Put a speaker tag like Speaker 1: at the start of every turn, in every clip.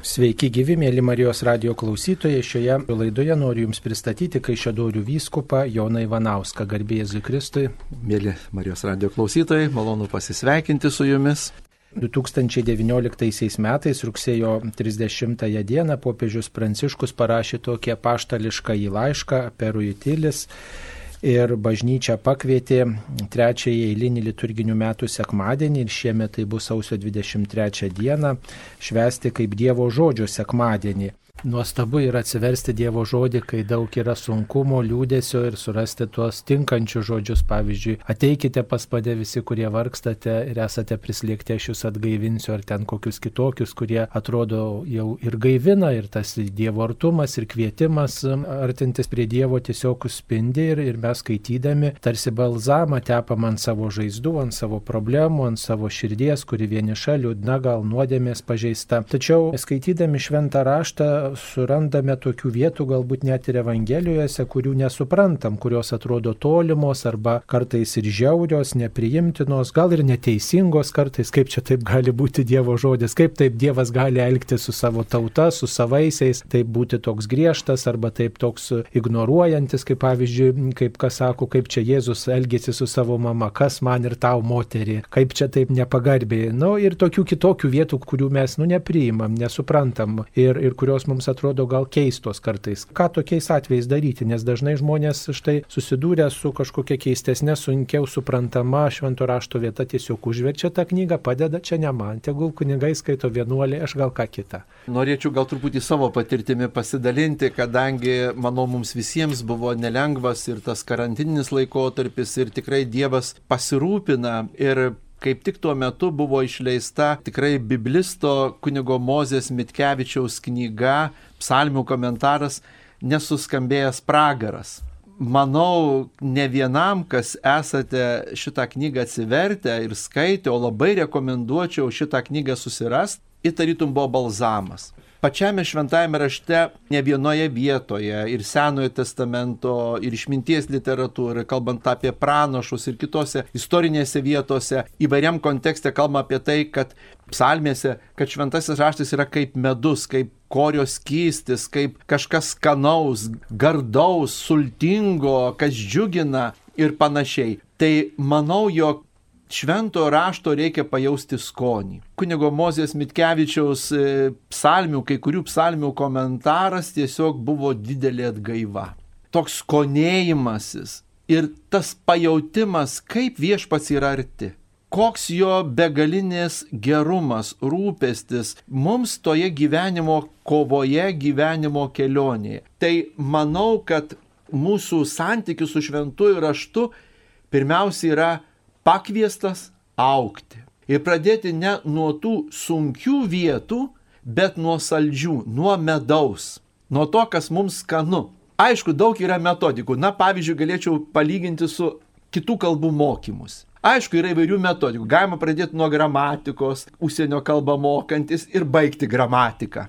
Speaker 1: Sveiki gyvi, mėly Marijos radio klausytojai. Šioje laidoje noriu Jums pristatyti Kaišėdorių vyskupą Joną Ivanauską, garbėjai Zikristui.
Speaker 2: Mėly Marijos radio klausytojai, malonu pasisveikinti su Jumis.
Speaker 1: 2019 metais rugsėjo 30 dieną popiežius Pranciškus parašė tokį paštališką į laišką Perui Tilis ir bažnyčia pakvietė trečiąjį eilinį liturginių metų sekmadienį ir šiemet tai bus sausio 23 dieną švesti kaip Dievo žodžio sekmadienį. Nuostabu yra atsiversti Dievo žodį, kai daug yra sunkumo, liūdėsio ir surasti tuos tinkančius žodžius. Pavyzdžiui, ateikite pas mane visi, kurie vargstate ir esate prislėgti, aš jūs atgaivinsiu, ar ten kokius kitokius, kurie atrodo jau ir gaivina, ir tas Dievo artumas, ir kvietimas artintis prie Dievo tiesiog spindi ir, ir mes skaitydami tarsi balzamą tepam ant savo žaizdų, ant savo problemų, ant savo širdies, kuri vieniša, liūdna, gal nuodėmės pažeista. Tačiau skaitydami šventą raštą surandame tokių vietų, galbūt net ir Evangelijose, kurių nesuprantam, kurios atrodo tolimos arba kartais ir žiaurios, nepriimtinos, gal ir neteisingos kartais, kaip čia taip gali būti Dievo žodis, kaip taip Dievas gali elgtis su savo tauta, su savaisiais, taip būti toks griežtas arba taip toks ignoruojantis, kaip pavyzdžiui, kaip kas sako, kaip čia Jėzus elgėsi su savo mama, kas man ir tau moterį, kaip čia taip nepagarbiai. Na nu, ir tokių kitokių vietų, kurių mes nu nepriimam, nesuprantam ir, ir kurios mums mums atrodo gal keistos kartais. Ką tokiais atvejais daryti, nes dažnai žmonės štai susidūrę su kažkokia keistesnė, sunkiau suprantama švento rašto vieta tiesiog užverčia tą knygą, padeda čia ne man, tegul kunigai skaito vienuolį, aš gal ką kitą.
Speaker 2: Norėčiau gal truputį savo patirtimi pasidalinti, kadangi, manau, mums visiems buvo nelengvas ir tas karantininis laikotarpis ir tikrai Dievas pasirūpina ir kaip tik tuo metu buvo išleista tikrai biblisto kunigo Mozės Mitkevičiaus knyga, psalmių komentaras Nesuskambėjęs pragaras. Manau, ne vienam, kas esate šitą knygą atsivertę ir skaitę, o labai rekomenduočiau šitą knygą susirasti, įtarytum buvo balzamas pačiame šventajame rašte ne vienoje vietoje ir Senojo testamento, ir išminties literatūroje, kalbant apie pranašus ir kitose istorinėse vietose, įvairiam kontekste kalbama apie tai, kad psalmėse, kad šventasis raštas yra kaip medus, kaip korios kystis, kaip kažkas skanaus, gardaus, sultingo, kas džiugina ir panašiai. Tai manau, jog švento rašto reikia pajausti skonį. Kunigo Mozės Mitkevičiaus e, psalmių, kai kurių psalmių komentaras tiesiog buvo didelė atgaiva. Toks skonėjimasis ir tas pajautimas, kaip viešpats yra arti. Koks jo begalinės gerumas, rūpestis mums toje gyvenimo kovoje, gyvenimo kelionėje. Tai manau, kad mūsų santykis su šventuoju raštu pirmiausia yra pakviestas aukti. Ir pradėti ne nuo tų sunkių vietų, bet nuo saldžių, nuo medaus, nuo to, kas mums skanu. Aišku, daug yra metodikų. Na, pavyzdžiui, galėčiau palyginti su kitų kalbų mokymus. Aišku, yra įvairių metodikų. Galima pradėti nuo gramatikos, užsienio kalbą mokantis ir baigti gramatiką.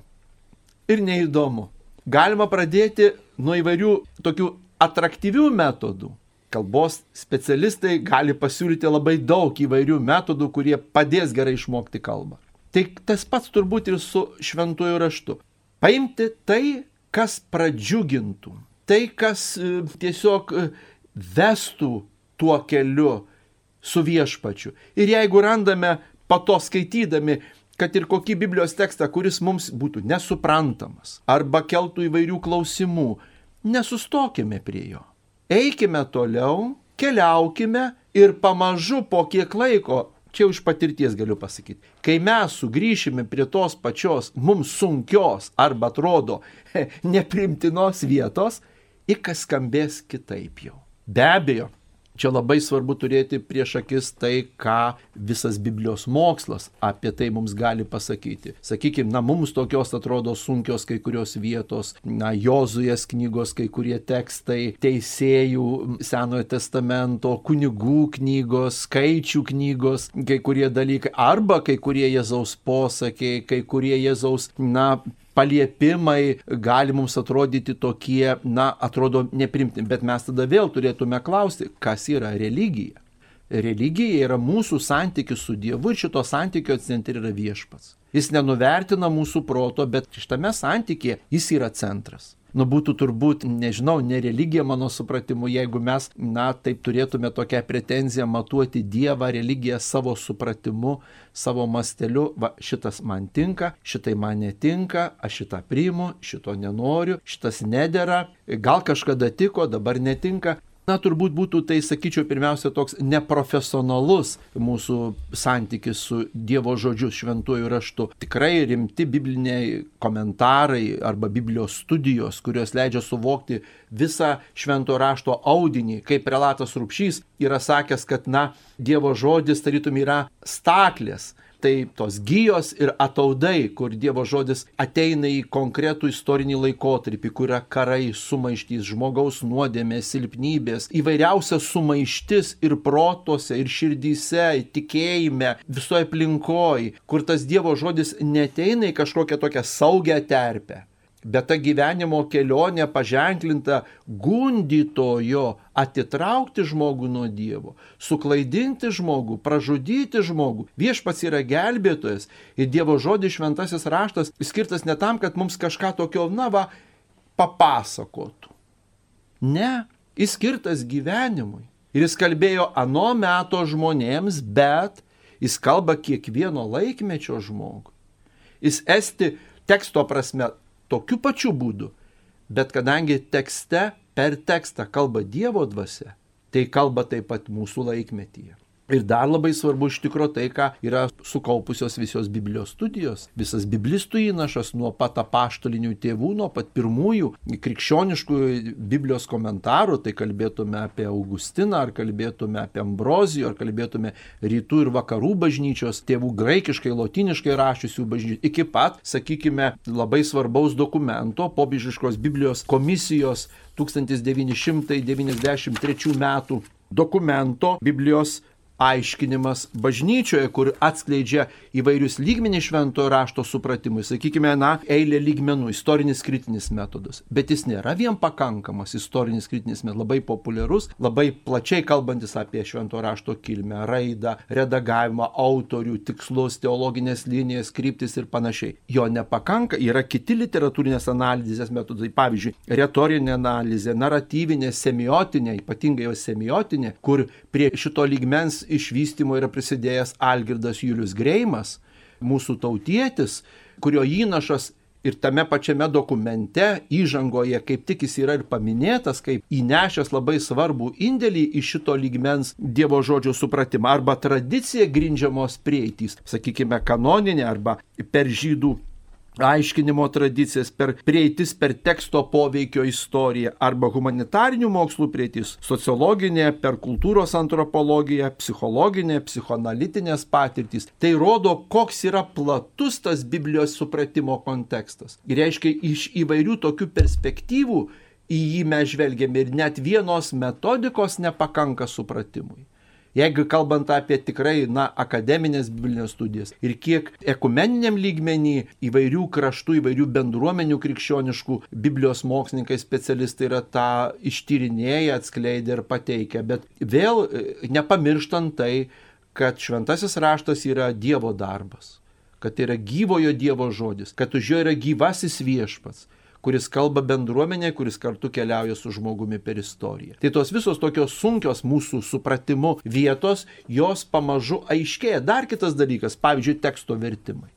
Speaker 2: Ir neįdomu. Galima pradėti nuo įvairių tokių atraktyvių metodų kalbos specialistai gali pasiūlyti labai daug įvairių metodų, kurie padės gerai išmokti kalbą. Tai tas pats turbūt ir su šventuoju raštu. Paimti tai, kas pradžiugintų, tai, kas e, tiesiog e, vestų tuo keliu su viešpačiu. Ir jeigu randame pato skaitydami, kad ir kokį Biblijos tekstą, kuris mums būtų nesuprantamas arba keltų įvairių klausimų, nesustokime prie jo eikime toliau, keliaukime ir pamažu po kiek laiko, čia už patirties galiu pasakyti, kai mes sugrįšime prie tos pačios mums sunkios arba atrodo neprimtinos vietos, į kas skambės kitaip jau. Be abejo, Čia labai svarbu turėti prieš akis tai, ką visas Biblijos mokslas apie tai mums gali pasakyti. Sakykime, na, mums tokios atrodo sunkios kai kurios vietos, na, Jozuės knygos, kai kurie tekstai, teisėjų Senojo testamento, kunigų knygos, skaičių knygos, kai kurie dalykai, arba kai kurie Jėzaus posakiai, kai kurie Jėzaus, na, paliepimai gali mums atrodyti tokie, na, atrodo neprimtini, bet mes tada vėl turėtume klausti, kas yra religija. Religija yra mūsų santykis su Dievu ir šito santykio centre yra viešpats. Jis nenuvertina mūsų proto, bet šitame santykėje jis yra centras. Nu būtų turbūt, nežinau, ne religija mano supratimu, jeigu mes, na, taip turėtume tokią pretenziją matuoti Dievą, religiją savo supratimu, savo masteliu, va, šitas man tinka, šitai man netinka, aš šitą priimu, šito nenoriu, šitas nedėra, gal kažkada tiko, dabar netinka. Na, turbūt būtų tai, sakyčiau, pirmiausia toks neprofesionalus mūsų santykis su Dievo žodžiu šventuoju raštu. Tikrai rimti bibliniai komentarai arba Biblijos studijos, kurios leidžia suvokti visą šventojo rašto audinį, kaip prelatas Rupšys yra sakęs, kad, na, Dievo žodis tarytum yra staklės tai tos gyjos ir ataudai, kur Dievo žodis ateina į konkretų istorinį laikotarpį, kur yra karai, sumaištys, žmogaus nuodėmės, silpnybės, įvairiausia sumaištis ir protuose, ir širdyse, tikėjime, visoje aplinkoje, kur tas Dievo žodis neteina į kažkokią tokią saugią terpę bet ta gyvenimo kelionė paženklinta gundytojo atitraukti žmogų nuo Dievo, suklaidinti žmogų, pražudyti žmogų. Viešpats yra gelbėtojas ir Dievo žodis šventasis raštas skirtas ne tam, kad mums kažką tokio, na va, papasakotų. Ne, jis skirtas gyvenimui. Ir jis kalbėjo ano meto žmonėms, bet jis kalba kiekvieno laikmečio žmogui. Jis esti teksto prasme tokiu pačiu būdu. Bet kadangi tekste per tekstą kalba Dievo dvasia, tai kalba taip pat mūsų laikmetyje. Ir dar labai svarbu iš tikro tai, ką yra sukaupusios visos Biblijos studijos. Visas biblistų įnašas nuo pat apaštalinių tėvų, nuo pat pirmųjų krikščioniškų Biblijos komentarų, tai kalbėtume apie Augustiną, ar kalbėtume apie Ambrozijų, ar kalbėtume rytų ir vakarų bažnyčios tėvų graikiškai, lotiniškai rašysių bažnyčių, iki pat, sakykime, labai svarbaus dokumento, pobižiškos Biblijos komisijos 1993 metų dokumento Biblijos aiškinimas bažnyčioje, kur atskleidžia įvairius lygmenį šventojo rašto supratimui, sakykime, na, eilė lygmenų, istorinis kritinis metodas. Bet jis nėra vien pakankamas istorinis kritinis metodas, labai populiarus, labai plačiai kalbantis apie šventojo rašto kilmę, raidą, redagavimą, autorių, tikslus, teologinės linijas, kryptis ir panašiai. Jo nepakanka, yra kiti literatūrinės analizės metodai, pavyzdžiui, retorinė analizė, naratyvinė, semiotinė, ypatingai jo semiotinė, kur prie šito lygmens išvystymo yra prisidėjęs Algirdas Julius Greimas, mūsų tautietis, kurio įnašas ir tame pačiame dokumente įžangoje kaip tik jis yra ir paminėtas kaip įnešęs labai svarbų indėlį į šito lygmens Dievo žodžio supratimą arba tradicija grindžiamos prieitys, sakykime, kanoninė arba per žydų aiškinimo tradicijas, per prieitis per teksto poveikio istoriją arba humanitarinių mokslų prieitis, sociologinė, per kultūros antropologiją, psichologinė, psichoanalitinės patirtys. Tai rodo, koks yra platus tas Biblijos supratimo kontekstas. Ir reiškia, iš įvairių tokių perspektyvų į jį mes žvelgiame ir net vienos metodikos nepakanka supratimui. Jeigu kalbant apie tikrai, na, akademinės biblinės studijas ir kiek ekumeniniam lygmenį įvairių kraštų, įvairių bendruomenių krikščioniškų Biblijos mokslininkai, specialistai yra tą ištyrinėję, atskleidę ir pateikę, bet vėl e, nepamirštant tai, kad šventasis raštas yra Dievo darbas, kad tai yra gyvojo Dievo žodis, kad už jo yra gyvasis viešpats kuris kalba bendruomenė, kuris kartu keliauja su žmogumi per istoriją. Tai tos visos tokios sunkios mūsų supratimu vietos, jos pamažu aiškėja. Dar kitas dalykas, pavyzdžiui, teksto vertimai.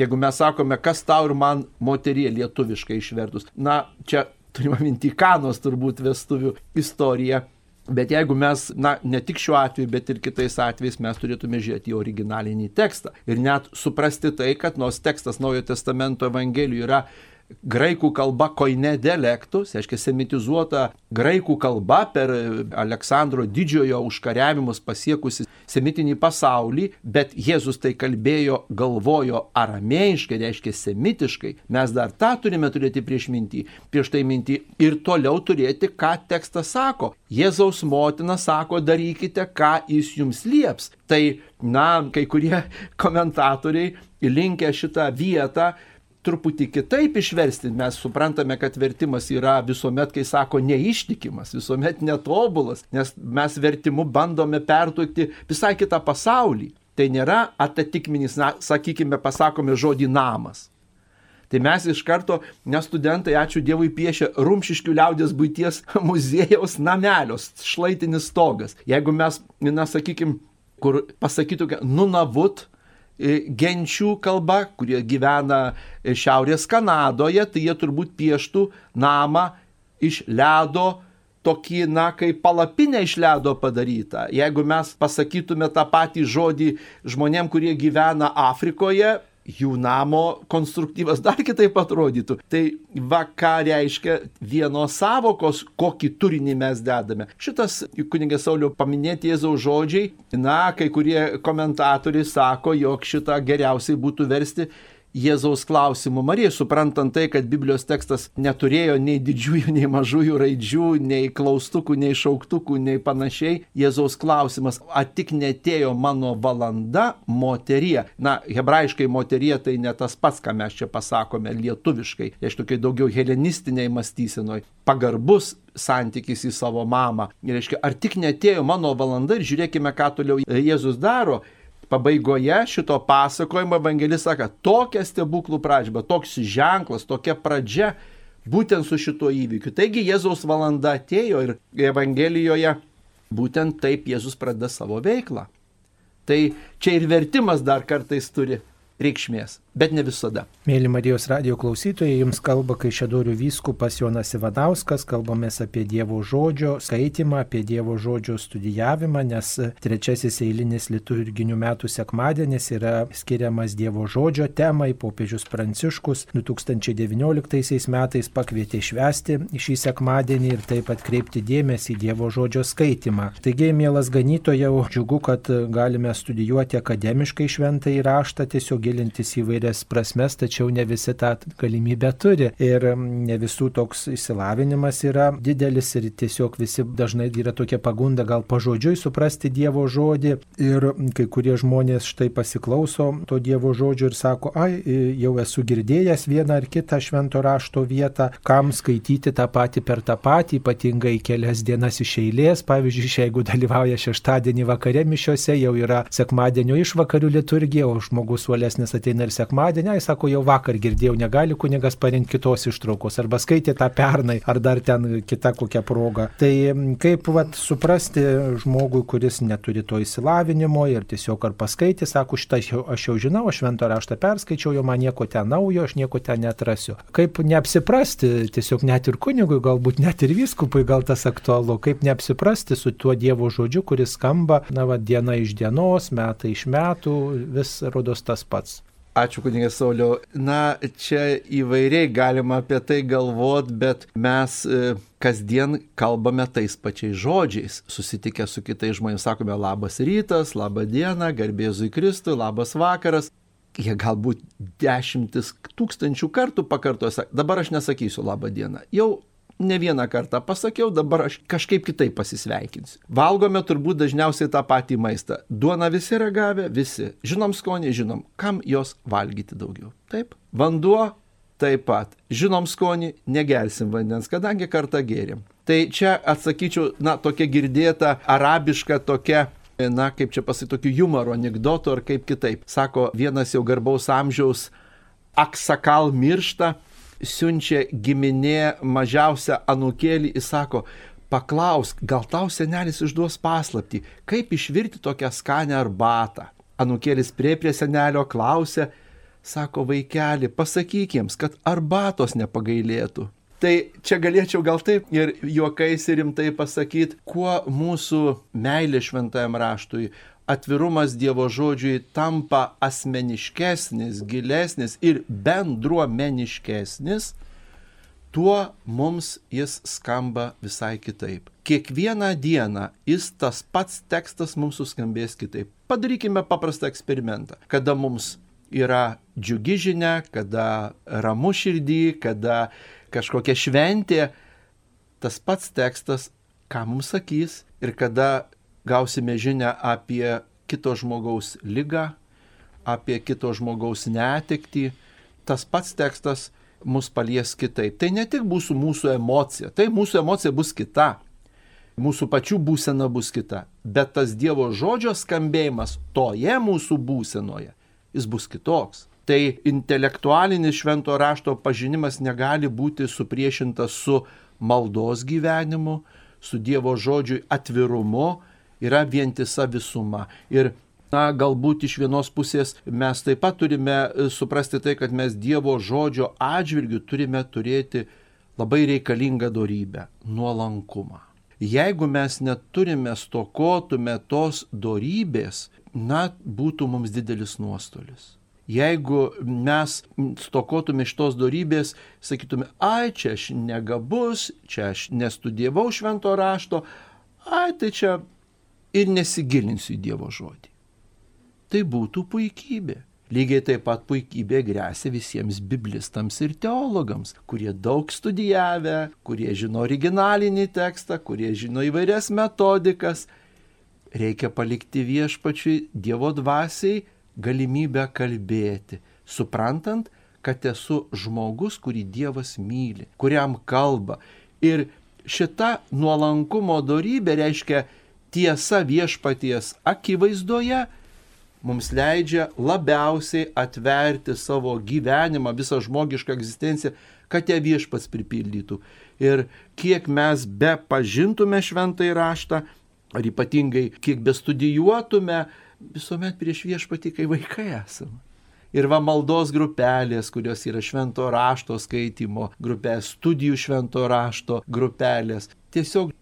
Speaker 2: Jeigu mes sakome, kas tau ir man moterie lietuviškai išvertus, na, čia turime minti kanos turbūt vestuvių istoriją. Bet jeigu mes, na, ne tik šiuo atveju, bet ir kitais atvejais mes turėtume žiūrėti į originalinį tekstą ir net suprasti tai, kad nors tekstas Naujojo Testamento Evangelijų yra graikų kalba koine dialektus, reiškia semitizuota graikų kalba per Aleksandro didžiojo užkariavimus pasiekusi semitinį pasaulį, bet Jėzus tai kalbėjo, galvojo aramėjiškai, reiškia semitiškai. Mes dar tą turime turėti prieš mintį, prieš tai mintį ir toliau turėti, ką tekstas sako. Jėzaus motina sako, darykite, ką jis jums lieps. Tai, na, kai kurie komentatoriai linkę šitą vietą truputį kitaip išversti. Mes suprantame, kad vertimas yra visuomet, kai sako, neištikimas, visuomet netobulas, nes mes vertimu bandome perduoti visai kitą pasaulį. Tai nėra atatikminis, na, sakykime, pasakome žodį namas. Tai mes iš karto, nes studentai, ačiū Dievui, piešia Rumšiškių liaudės būties muziejaus namelios, šlaitinis stogas. Jeigu mes, na, sakykime, kur pasakytų, nunavut, genčių kalba, kurie gyvena Šiaurės Kanadoje, tai jie turbūt pieštų namą iš ledo tokį, na, kaip palapinę iš ledo padarytą. Jeigu mes pasakytume tą patį žodį žmonėm, kurie gyvena Afrikoje, jų namo konstruktyvas dar kitaip atrodytų. Tai va ką reiškia vienos savokos, kokį turinį mes dedame. Šitas kunigė Saulio paminėti Jėzaus žodžiai, na, kai kurie komentatoriai sako, jog šitą geriausiai būtų versti Jėzaus klausimų Marija, suprantant tai, kad Biblijos tekstas neturėjo nei didžiųjų, nei mažųjų raidžių, nei klaustukų, nei šauktukų, nei panašiai, Jėzaus klausimas, ar tik netėjo mano valanda moterie. Na, hebrajiškai moterie tai ne tas pats, ką mes čia pasakome lietuviškai, tai aš tokiai daugiau helenistiniai mąstysenoj, pagarbus santykis į savo mamą. Ir reiškia, ar tik netėjo mano valanda ir žiūrėkime, ką toliau Jėzus daro pabaigoje šito pasakojimo evangelis sako, tokia stebuklų pradžia, toks ženklas, tokia pradžia būtent su šituo įvykiu. Taigi Jėzaus valanda atėjo ir Evangelijoje būtent taip Jėzus pradeda savo veiklą. Tai čia ir vertimas dar kartais turi reikšmės, bet ne visada.
Speaker 1: Mėly Marijos radio klausytojai, jums kalba Kaišėdorių vyskupas Jonas Ivadauskas, kalbamės apie Dievo žodžio skaitimą, apie Dievo žodžio studijavimą, nes trečiasis eilinis liturginių metų sekmadienis yra skiriamas Dievo žodžio temai. Popiežius Pranciškus 2019 metais pakvietė švesti šį sekmadienį ir taip atkreipti dėmesį į Dievo žodžio skaitimą. Taigi, mielas ganytojau, džiugu, kad galime studijuoti akademiškai šventą įraštą, tiesiog gilintis į vairias prasmes, tačiau ne visi tą galimybę turi. Ir ne visų toks išsilavinimas yra didelis ir tiesiog visi dažnai yra tokia pagunda gal pažodžiui suprasti Dievo žodį. Ir kai kurie žmonės štai pasiklauso to Dievo žodžio ir sako, ai, jau esu girdėjęs vieną ar kitą švento rašto vietą, kam skaityti tą patį per tą patį, ypatingai kelias dienas iš eilės. Pavyzdžiui, jeigu dalyvauja šeštadienį vakare mišiuose, jau yra sekmadienio išvakarių liturgija, o žmogus uolesnis ateina ir sekmadienį, jis sako, jau vakar girdėjau, negali kunigas parinkti kitos ištraukos, arba skaitė tą pernai, ar dar ten kita kokia proga. Tai kaip vat, suprasti žmogui, kuris neturi to įsilavinimo ir tiesiog ar paskaitė, sako, šitą aš jau, jau žinau, aš šventą raštą perskaičiau, jo man nieko ten naujo, aš nieko ten netrasiu. Kaip neapsiprasti, tiesiog net ir kunigui, galbūt net ir vyskupui gal tas aktualu, kaip neapsiprasti su tuo Dievo žodžiu, kuris skamba, na, va, diena iš dienos, metai iš metų, vis rodos tas pats.
Speaker 2: Ačiū, kunigė Sauliau. Na, čia įvairiai galima apie tai galvot, bet mes e, kasdien kalbame tais pačiais žodžiais. Susitikę su kitais žmonėmis sakome labas rytas, laba diena, garbėzui Kristui, labas vakaras. Jie galbūt dešimtis tūkstančių kartų pakartoja, dabar aš nesakysiu labą dieną. Jau ne vieną kartą pasakiau, dabar aš kažkaip kitaip pasisveikinsiu. Valgome turbūt dažniausiai tą patį maistą. Duona visi ragavę, visi. Žinom skonį, žinom, kam jos valgyti daugiau. Taip. Vanduo taip pat. Žinom skonį, negersim vandens, kadangi kartą gėrim. Tai čia atsakyčiau, na, tokia girdėta arabiška tokia na, kaip čia pasakyti, tokių humoro anegdotų ar kaip kitaip. Sako, vienas jau garbaus amžiaus aksakal miršta, siunčia giminė mažiausią anukėlį, jis sako, paklausk, gal tau senelis išduos paslapti, kaip išvirti tokią skanę arbatą. Anukėlis prie prie senelio klausė, sako vaikeli, pasakyk jiems, kad arbatos nepagailėtų. Tai čia galėčiau gal taip ir juokais ir rimtai pasakyti, kuo mūsų meilė šventajam raštui, atvirumas Dievo žodžiui tampa asmeniškesnis, gilesnis ir bendruomeniškesnis, tuo mums jis skamba visai kitaip. Kiekvieną dieną jis tas pats tekstas mums suskambės kitaip. Padarykime paprastą eksperimentą. Kada mums yra džiugi žinia, kada ramu širdį, kada kažkokia šventė, tas pats tekstas, ką mums sakys ir kada gausime žinę apie kito žmogaus lygą, apie kito žmogaus netektį, tas pats tekstas mus palies kitaip. Tai ne tik bus mūsų emocija, tai mūsų emocija bus kita, mūsų pačių būsena bus kita, bet tas Dievo žodžio skambėjimas toje mūsų būsenoje, jis bus kitoks. Tai intelektualinis švento rašto pažinimas negali būti supriešintas su maldos gyvenimu, su Dievo žodžiui atvirumu, yra vientisa visuma. Ir Na, galbūt iš vienos pusės mes taip pat turime e, suprasti tai, kad mes Dievo žodžio atžvilgių turime turėti labai reikalingą darybę - nuolankumą. Jeigu mes neturime stokotume tos darybės, na, būtų mums didelis nuostolis. Jeigu mes stokotume šitos darybės, sakytume, ai, čia aš negabus, čia aš nestudijavau švento rašto, ai, tai čia ir nesigilinsiu į Dievo žodį tai būtų puikybė. Lygiai taip pat puikybė grėsia visiems biblistams ir teologams, kurie daug studijavę, kurie žino originalinį tekstą, kurie žino įvairias metodikas. Reikia palikti viešpačiui Dievo dvasiai galimybę kalbėti, suprantant, kad esu žmogus, kurį Dievas myli, kuriam kalba. Ir šita nuolankumo darybė reiškia tiesa viešpaties akivaizdoje, mums leidžia labiausiai atverti savo gyvenimą, visą žmogišką egzistenciją, kad ją viešpats pripildytų. Ir kiek mes be pažintume šventąjį raštą, ar ypatingai kiek bestudijuotume, visuomet prieš viešpatį, kai vaikai esame. Ir va maldos grupelės, kurios yra švento rašto skaitimo grupės, studijų švento rašto grupelės. Tiesiog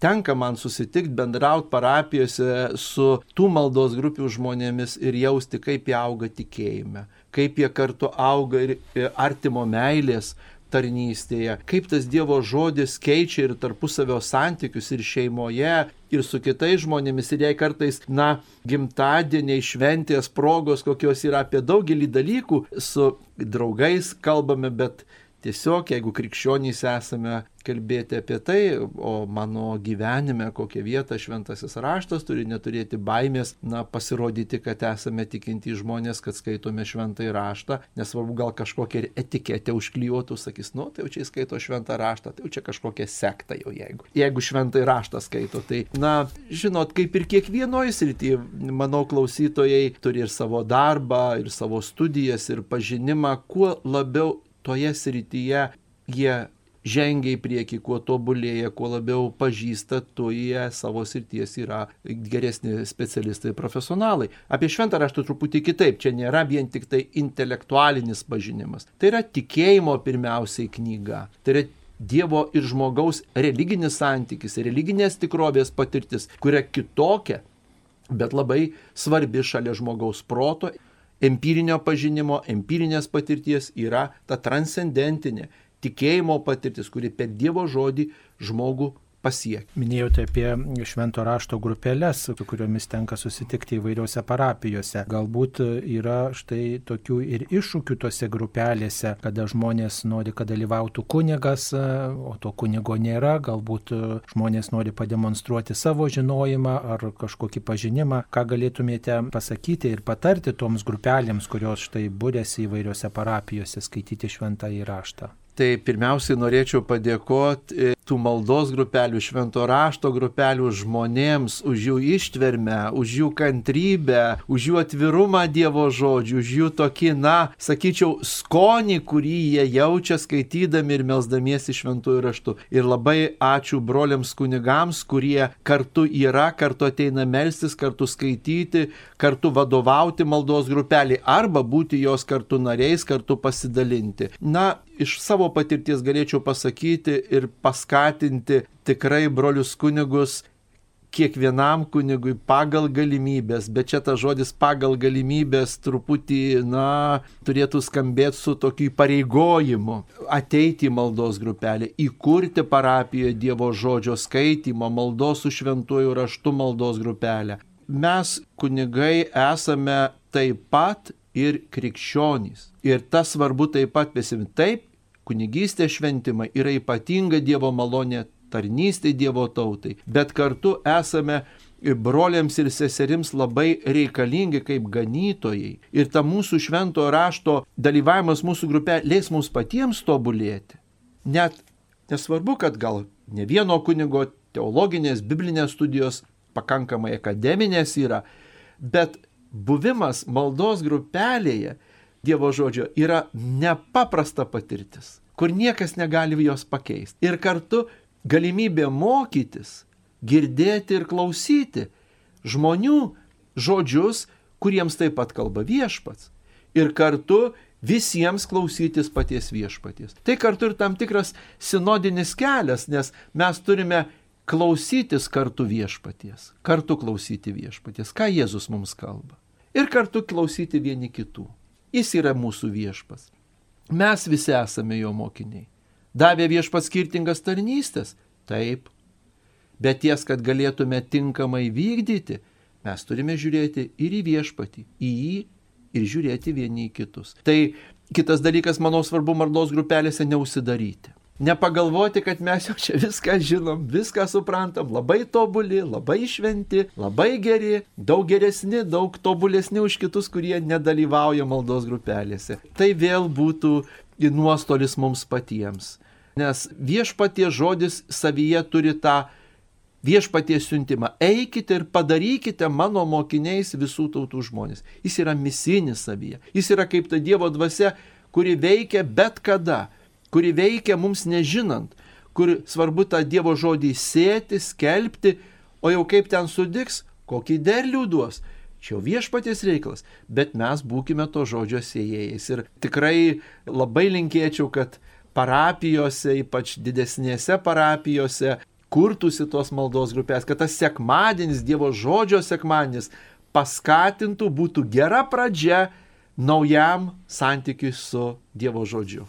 Speaker 2: tenka man susitikti, bendrauti parapijose su tų maldos grupių žmonėmis ir jausti, kaip jie auga tikėjime, kaip jie kartu auga ir artimo meilės tarnystėje, kaip tas Dievo žodis keičia ir tarpusavio santykius ir šeimoje, ir su kitais žmonėmis, ir jei kartais, na, gimtadieniai, šventės, progos, kokios yra apie daugelį dalykų, su draugais kalbame, bet Tiesiog, jeigu krikščionys esame kalbėti apie tai, o mano gyvenime kokią vietą šventasis raštas turi neturėti baimės, na, pasirodyti, kad esame tikinti žmonės, kad skaitome šventąjį raštą, nesvarbu, gal kažkokią etiketę užklijuotų, sakys, nu, tai jau čia skaito šventą raštą, tai jau čia kažkokia sekta jau jeigu. Jeigu šventąjį raštą skaito, tai, na, žinot, kaip ir kiekvienoje srityje, manau, klausytojai turi ir savo darbą, ir savo studijas, ir pažinimą, kuo labiau toje srityje jie žengia į priekį, kuo tobulėja, kuo labiau pažįsta, tuo jie savo srities yra geresni specialistai, profesionalai. Apie šventą raštą truputį kitaip, čia nėra vien tik tai intelektualinis pažinimas. Tai yra tikėjimo pirmiausiai knyga. Tai yra Dievo ir žmogaus religinis santykis, religinės tikrovės patirtis, kuria kitokia, bet labai svarbi šalia žmogaus proto empirinio pažinimo, empirinės patirties yra ta transcendentinė tikėjimo patirtis, kuri per Dievo žodį žmogų pasiekti.
Speaker 1: Minėjote apie švento rašto grupelės, su kuriomis tenka susitikti įvairiose parapijose. Galbūt yra štai tokių ir iššūkių tose grupelėse, kada žmonės nori, kad dalyvautų kunigas, o to kunigo nėra, galbūt žmonės nori pademonstruoti savo žinojimą ar kažkokį pažinimą. Ką galėtumėte pasakyti ir patarti toms grupelėms, kurios štai būrėsi įvairiose parapijose skaityti šventą įraštą?
Speaker 2: Tai pirmiausiai norėčiau padėkoti tų maldos grupelių, švento rašto grupelių žmonėms už jų ištvermę, už jų kantrybę, už jų atvirumą Dievo žodžių, už jų tokį, na, sakyčiau, skonį, kurį jie jaučia skaitydami ir melzdamiesi šventųjų raštų. Ir labai ačiū broliams kunigams, kurie kartu yra, kartu ateina melstis, kartu skaityti, kartu vadovauti maldos grupelį arba būti jos kartu nariais, kartu pasidalinti. Na, iš savo patirties galėčiau pasakyti ir paskatinti tikrai brolius kunigus kiekvienam kunigui pagal galimybės, bet čia tas žodis pagal galimybės truputį, na, turėtų skambėti su tokiu pareigojimu. Ateiti į maldos grupelę, įkurti parapijoje Dievo žodžio skaitimą, maldos su šventuoju raštu maldos grupelę. Mes kunigai esame taip pat ir krikščionys. Ir tas svarbu taip pat prisiminti. Taip, kunigystės šventimai yra ypatinga Dievo malonė tarnystė Dievo tautai, bet kartu esame broliams ir seserims labai reikalingi kaip ganytojai. Ir ta mūsų švento rašto dalyvavimas mūsų grupė leis mums patiems tobulėti. Net nesvarbu, kad gal ne vieno kunigo teologinės, biblinės studijos pakankamai akademinės yra, bet buvimas maldos grupelėje Dievo žodžio yra nepaprasta patirtis, kur niekas negali jos pakeisti. Ir kartu galimybė mokytis girdėti ir klausyti žmonių žodžius, kuriems taip pat kalba viešpats. Ir kartu visiems klausytis paties viešpaties. Tai kartu ir tam tikras sinodinis kelias, nes mes turime klausytis kartu viešpaties, kartu klausyti viešpaties, ką Jėzus mums kalba. Ir kartu klausyti vieni kitų. Jis yra mūsų viešpas. Mes visi esame jo mokiniai. Davė viešpas skirtingas tarnystės? Taip, bet ties, kad galėtume tinkamai vykdyti, mes turime žiūrėti ir į viešpatį, į jį ir žiūrėti vieni į kitus. Tai kitas dalykas, manau, svarbu maldos grupelėse neusidaryti. Nepagalvoti, kad mes jau čia viską žinom, viską suprantam, labai tobuli, labai šventi, labai geri, daug geresni, daug tobulesni už kitus, kurie nedalyvauja maldos grupelėse. Tai vėl būtų nuostolis mums patiems. Nes viešpatie žodis savyje turi tą viešpaties siuntimą. Eikite ir padarykite mano mokiniais visų tautų žmonės. Jis yra misinis savyje. Jis yra kaip ta Dievo dvasia, kuri veikia bet kada, kuri veikia mums nežinant, kur svarbu tą Dievo žodį sėti, skelbti, o jau kaip ten sudiks, kokį derlių duos. Čia jau viešpaties reikalas, bet mes būkime to žodžio sėjėjais. Ir tikrai labai linkėčiau, kad parapijose, ypač didesnėse parapijose, kurtųsi tos maldos grupės, kad tas sekmadienis, Dievo žodžio sekmadienis paskatintų, būtų gera pradžia naujam santykiui su Dievo žodžiu.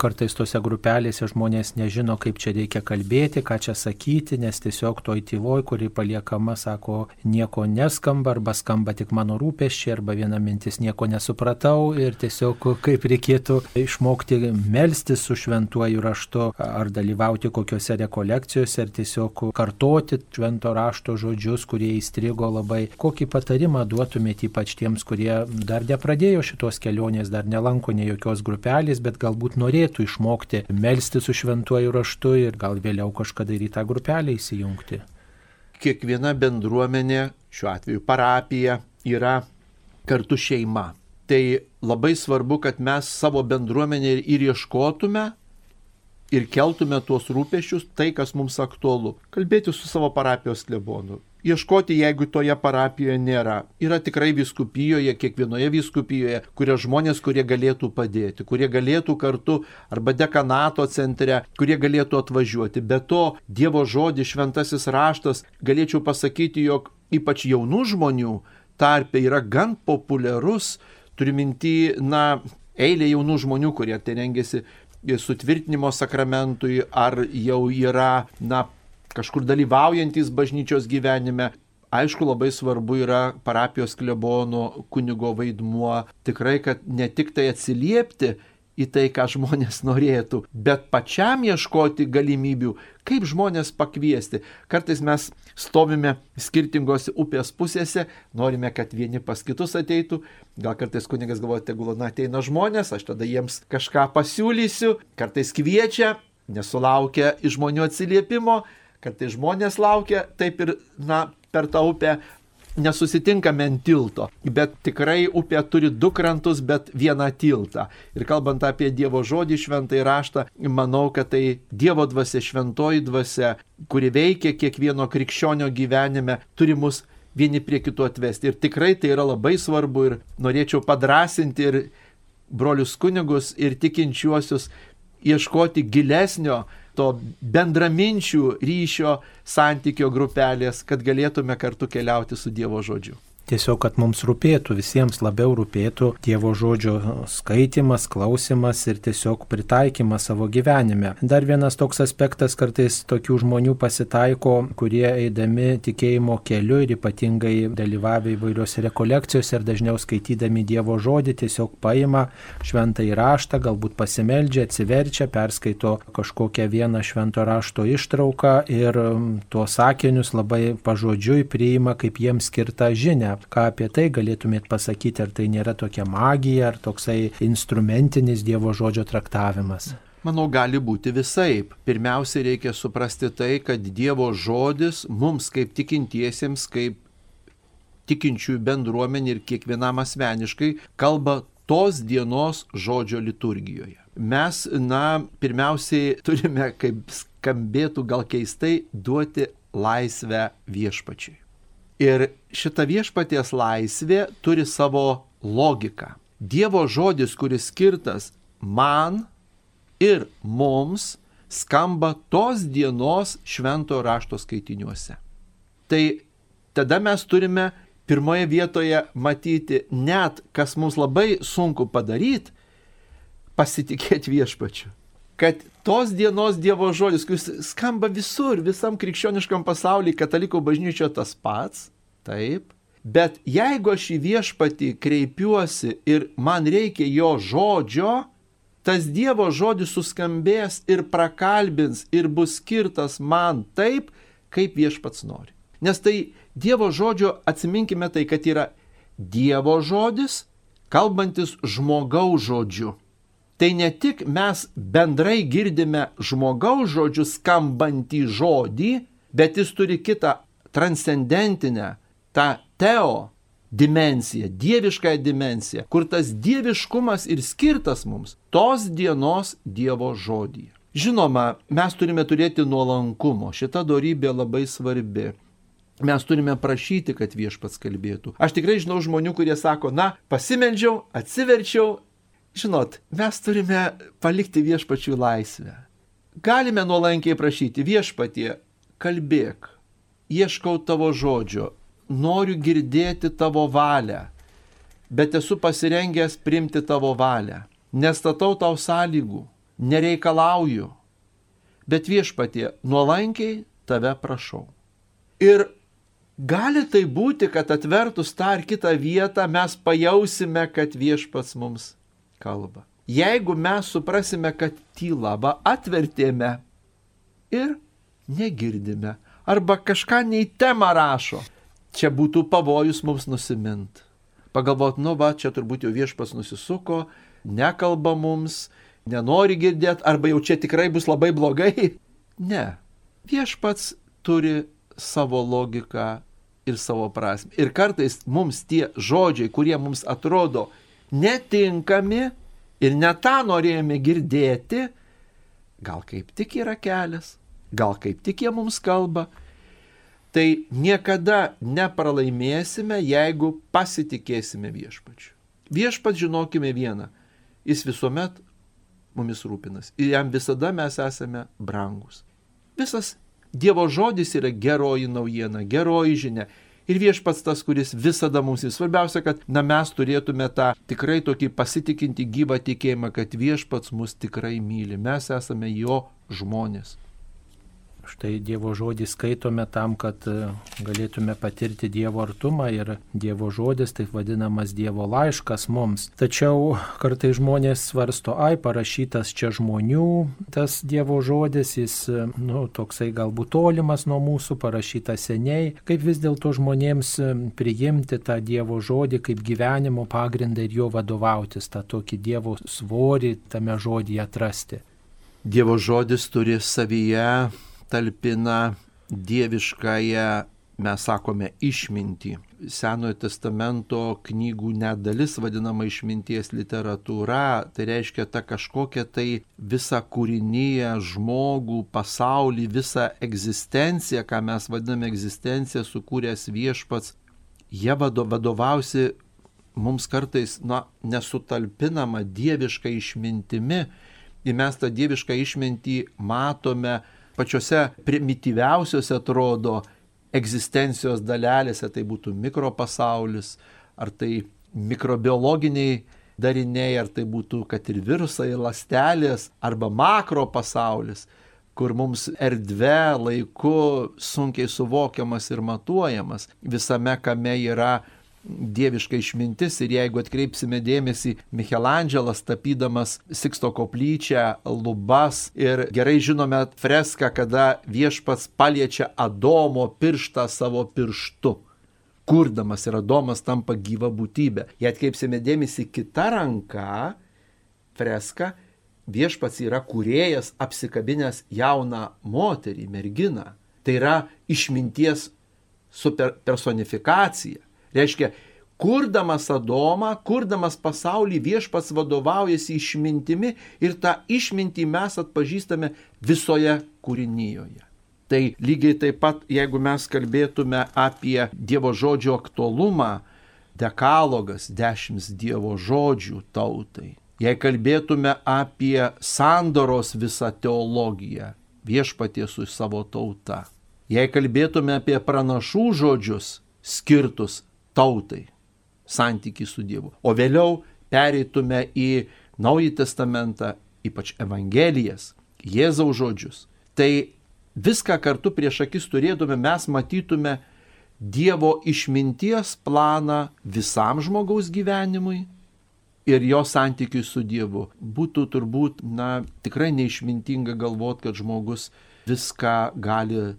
Speaker 1: Kartais tose grupelėse žmonės nežino, kaip čia reikia kalbėti, ką čia sakyti, nes tiesiog toj tyloj, kuri paliekama, sako, nieko neskamba, arba skamba tik mano rūpeščiai, arba viena mintis nieko nesupratau ir tiesiog kaip reikėtų išmokti melstis su šventuoju raštu, ar dalyvauti kokiuose rekolekcijose, ar tiesiog kartoti švento rašto žodžius, kurie įstrigo labai. Kokį patarimą duotumėte ypač tiems, kurie dar nepradėjo šitos kelionės, dar nelanko ne jokios grupelės, bet galbūt norėtų norėtų išmokti melsti su šventuoju raštu ir gal vėliau kažkada ir į tą grupelę įsijungti.
Speaker 2: Kiekviena bendruomenė, šiuo atveju parapija, yra kartu šeima. Tai labai svarbu, kad mes savo bendruomenė ir ieškotume ir keltume tuos rūpešius, tai, kas mums aktualu. Kalbėti su savo parapijos klebonu, ieškoti, jeigu toje parapijoje nėra. Yra tikrai viskupijoje, kiekvienoje viskupijoje, kurie žmonės, kurie galėtų padėti, kurie galėtų kartu arba dekanato centre, kurie galėtų atvažiuoti. Be to, Dievo žodis, šventasis raštas, galėčiau pasakyti, jog ypač jaunų žmonių tarpe yra gan populiarus, turiu minti, na, eilė jaunų žmonių, kurie tai rengiasi sutvirtinimo sakramentui, ar jau yra, na, kažkur dalyvaujantis bažnyčios gyvenime. Aišku, labai svarbu yra parapijos klebono kunigo vaidmuo. Tikrai, kad ne tik tai atsiliepti į tai, ką žmonės norėtų, bet pačiam ieškoti galimybių, kaip žmonės pakviesti. Kartais mes stovime skirtingose upės pusėse, norime, kad vieni pas kitus ateitų. Gal kartais kunigas galvoja, tegul na ateina žmonės, aš tada jiems kažką pasiūlysiu, kartais kviečia, nesulaukia iš žmonių atsiliepimo, kad tai žmonės laukia, taip ir, na, per tą upę nesusitinkame ant tilto, bet tikrai upė turi du krantus, bet vieną tiltą. Ir kalbant apie Dievo žodį šventai raštą, manau, kad tai Dievo dvasia, šventoji dvasia, kuri veikia kiekvieno krikščionio gyvenime, turi mus vieni prie kitų atvesti. Ir tikrai tai yra labai svarbu ir norėčiau padrasinti ir brolius kunigus ir tikinčiuosius ieškoti gilesnio to bendraminčių ryšio santykio grupelės, kad galėtume kartu keliauti su Dievo žodžiu.
Speaker 1: Tiesiog, kad mums rūpėtų, visiems labiau rūpėtų Dievo žodžio skaitimas, klausimas ir tiesiog pritaikymas savo gyvenime. Dar vienas toks aspektas, kartais tokių žmonių pasitaiko, kurie eidami tikėjimo keliu ir ypatingai dalyvavę įvairiose rekolekcijose ir dažniau skaitydami Dievo žodį tiesiog paima šventą įraštą, galbūt pasimeldžia, atsiverčia, perskaito kažkokią vieną švento rašto ištrauką ir tuos sakinius labai pažodžiui priima kaip jiems skirtą žinę ką apie tai galėtumėt pasakyti, ar tai nėra tokia magija, ar toksai instrumentinis Dievo žodžio traktavimas?
Speaker 2: Manau, gali būti visaip. Pirmiausia, reikia suprasti tai, kad Dievo žodis mums kaip tikintiesiems, kaip tikinčiųjų bendruomenė ir kiekvienam asmeniškai kalba tos dienos žodžio liturgijoje. Mes, na, pirmiausiai turime, kaip skambėtų gal keistai, duoti laisvę viešpačiui. Ir šita viešpaties laisvė turi savo logiką. Dievo žodis, kuris skirtas man ir mums, skamba tos dienos švento rašto skaitiniuose. Tai tada mes turime pirmoje vietoje matyti net, kas mums labai sunku padaryti, pasitikėti viešpačiu. Kad tos dienos Dievo žodis, kuris skamba visur, visam krikščioniškam pasauliu, katalikų bažnyčioje tas pats, taip, bet jeigu aš į viešpatį kreipiuosi ir man reikia jo žodžio, tas Dievo žodis suskambės ir prakalbins ir bus skirtas man taip, kaip viešpats nori. Nes tai Dievo žodžio, atsiminkime tai, kad yra Dievo žodis, kalbantis žmogaus žodžiu tai ne tik mes bendrai girdime žmogaus žodžių skambantį žodį, bet jis turi kitą transcendentinę, tą teo dimensiją, dieviškąją dimensiją, kur tas dieviškumas ir skirtas mums tos dienos Dievo žodį. Žinoma, mes turime turėti nuolankumo, šita darybė labai svarbi. Mes turime prašyti, kad viešpats kalbėtų. Aš tikrai žinau žmonių, kurie sako, na, pasimeldžiau, atsiverčiau Žinot, mes turime palikti viešpačių laisvę. Galime nuolankiai prašyti viešpatie, kalbėk, ieškau tavo žodžio, noriu girdėti tavo valią, bet esu pasirengęs primti tavo valią. Nestatau tau sąlygų, nereikalauju, bet viešpatie, nuolankiai tave prašau. Ir gali tai būti, kad atvertus tą ar kitą vietą mes pajausime, kad viešpats mums kalba. Jeigu mes suprasime, kad tyla va atvertėme ir negirdime, arba kažką nei temą rašo, čia būtų pavojus mums nusimint. Pagalvot, nu va, čia turbūt jau viešpas nusisuko, nekalba mums, nenori girdėti, arba jau čia tikrai bus labai blogai. Ne. Viešpats turi savo logiką ir savo prasme. Ir kartais mums tie žodžiai, kurie mums atrodo netinkami ir ne tą norėjome girdėti, gal kaip tik yra kelias, gal kaip tik jie mums kalba, tai niekada nepralaimėsime, jeigu pasitikėsime viešpačiu. Viešpat žinokime vieną, jis visuomet mumis rūpinas ir jam visada mes esame brangus. Visas Dievo žodis yra geroji naujiena, geroji žinia ir viešpats tas, kuris visada mums ir svarbiausia, kad na, mes turėtume tą tikrai tokį pasitikinti gyvą tikėjimą, kad viešpats mus tikrai myli, mes esame jo žmonės.
Speaker 1: Štai Dievo žodį skaitome tam, kad e, galėtume patirti Dievo artumą ir Dievo žodis, taip vadinamas Dievo laiškas mums. Tačiau kartai žmonės svarsto, ai, parašytas čia žmonių, tas Dievo žodis, jis, e, nu, toksai galbūt tolimas nuo mūsų, parašytas seniai. Kaip vis dėlto žmonėms e, priimti tą Dievo žodį kaip gyvenimo pagrindą ir jo vadovautis, tą tokį Dievo svorį tame žodį atrasti.
Speaker 2: Dievo žodis turi savyje talpina dieviškąją, mes sakome, išmintį. Senojo testamento knygų net dalis vadinama išminties literatūra, tai reiškia ta kažkokia tai visą kūrinyje, žmogų, pasaulį, visą egzistenciją, ką mes vadiname egzistenciją, sukūręs viešpats, jie vadovausi mums kartais, na, nesutalpinama dieviška išmintimi. Ir mes tą dievišką išmintį matome pačiose primityviausiose atrodo egzistencijos dalelėse, tai būtų mikropasaulis, ar tai mikrobiologiniai dariniai, ar tai būtų, kad ir virusai, lastelės, arba makro pasaulis, kur mums erdvė, laiku sunkiai suvokiamas ir matuojamas, visame kame yra dieviška išmintis ir jeigu atkreipsime dėmesį, Michelandželas tapydamas Siksto koplyčią, lubas ir gerai žinome freską, kada viešpats paliečia Adomo pirštą savo pirštu kurdamas ir Adomas tampa gyva būtybė. Jei atkreipsime dėmesį kitą ranką, freską, viešpats yra kuriejas apsikabinęs jauną moterį, merginą. Tai yra išminties superpersonifikacija. Reiškia, kurdamas Adomą, kurdamas pasaulį viešpats vadovaujasi išmintimi ir tą išmintį mes atpažįstame visoje kūrinyjoje. Tai lygiai taip pat, jeigu mes kalbėtume apie Dievo žodžio aktualumą, dekalogas, dešimt Dievo žodžių tautai. Jei kalbėtume apie sandoros visą teologiją, viešpatie su savo tauta. Jei kalbėtume apie pranašų žodžius skirtus tautai, santykiai su Dievu. O vėliau pereitume į Naująjį Testamentą, ypač Evangelijas, Jėzaus žodžius. Tai viską kartu prieš akis turėtume, mes matytume Dievo išminties planą visam žmogaus gyvenimui ir jo santykiui su Dievu. Būtų turbūt, na, tikrai neišmintinga galvoti, kad žmogus viską gali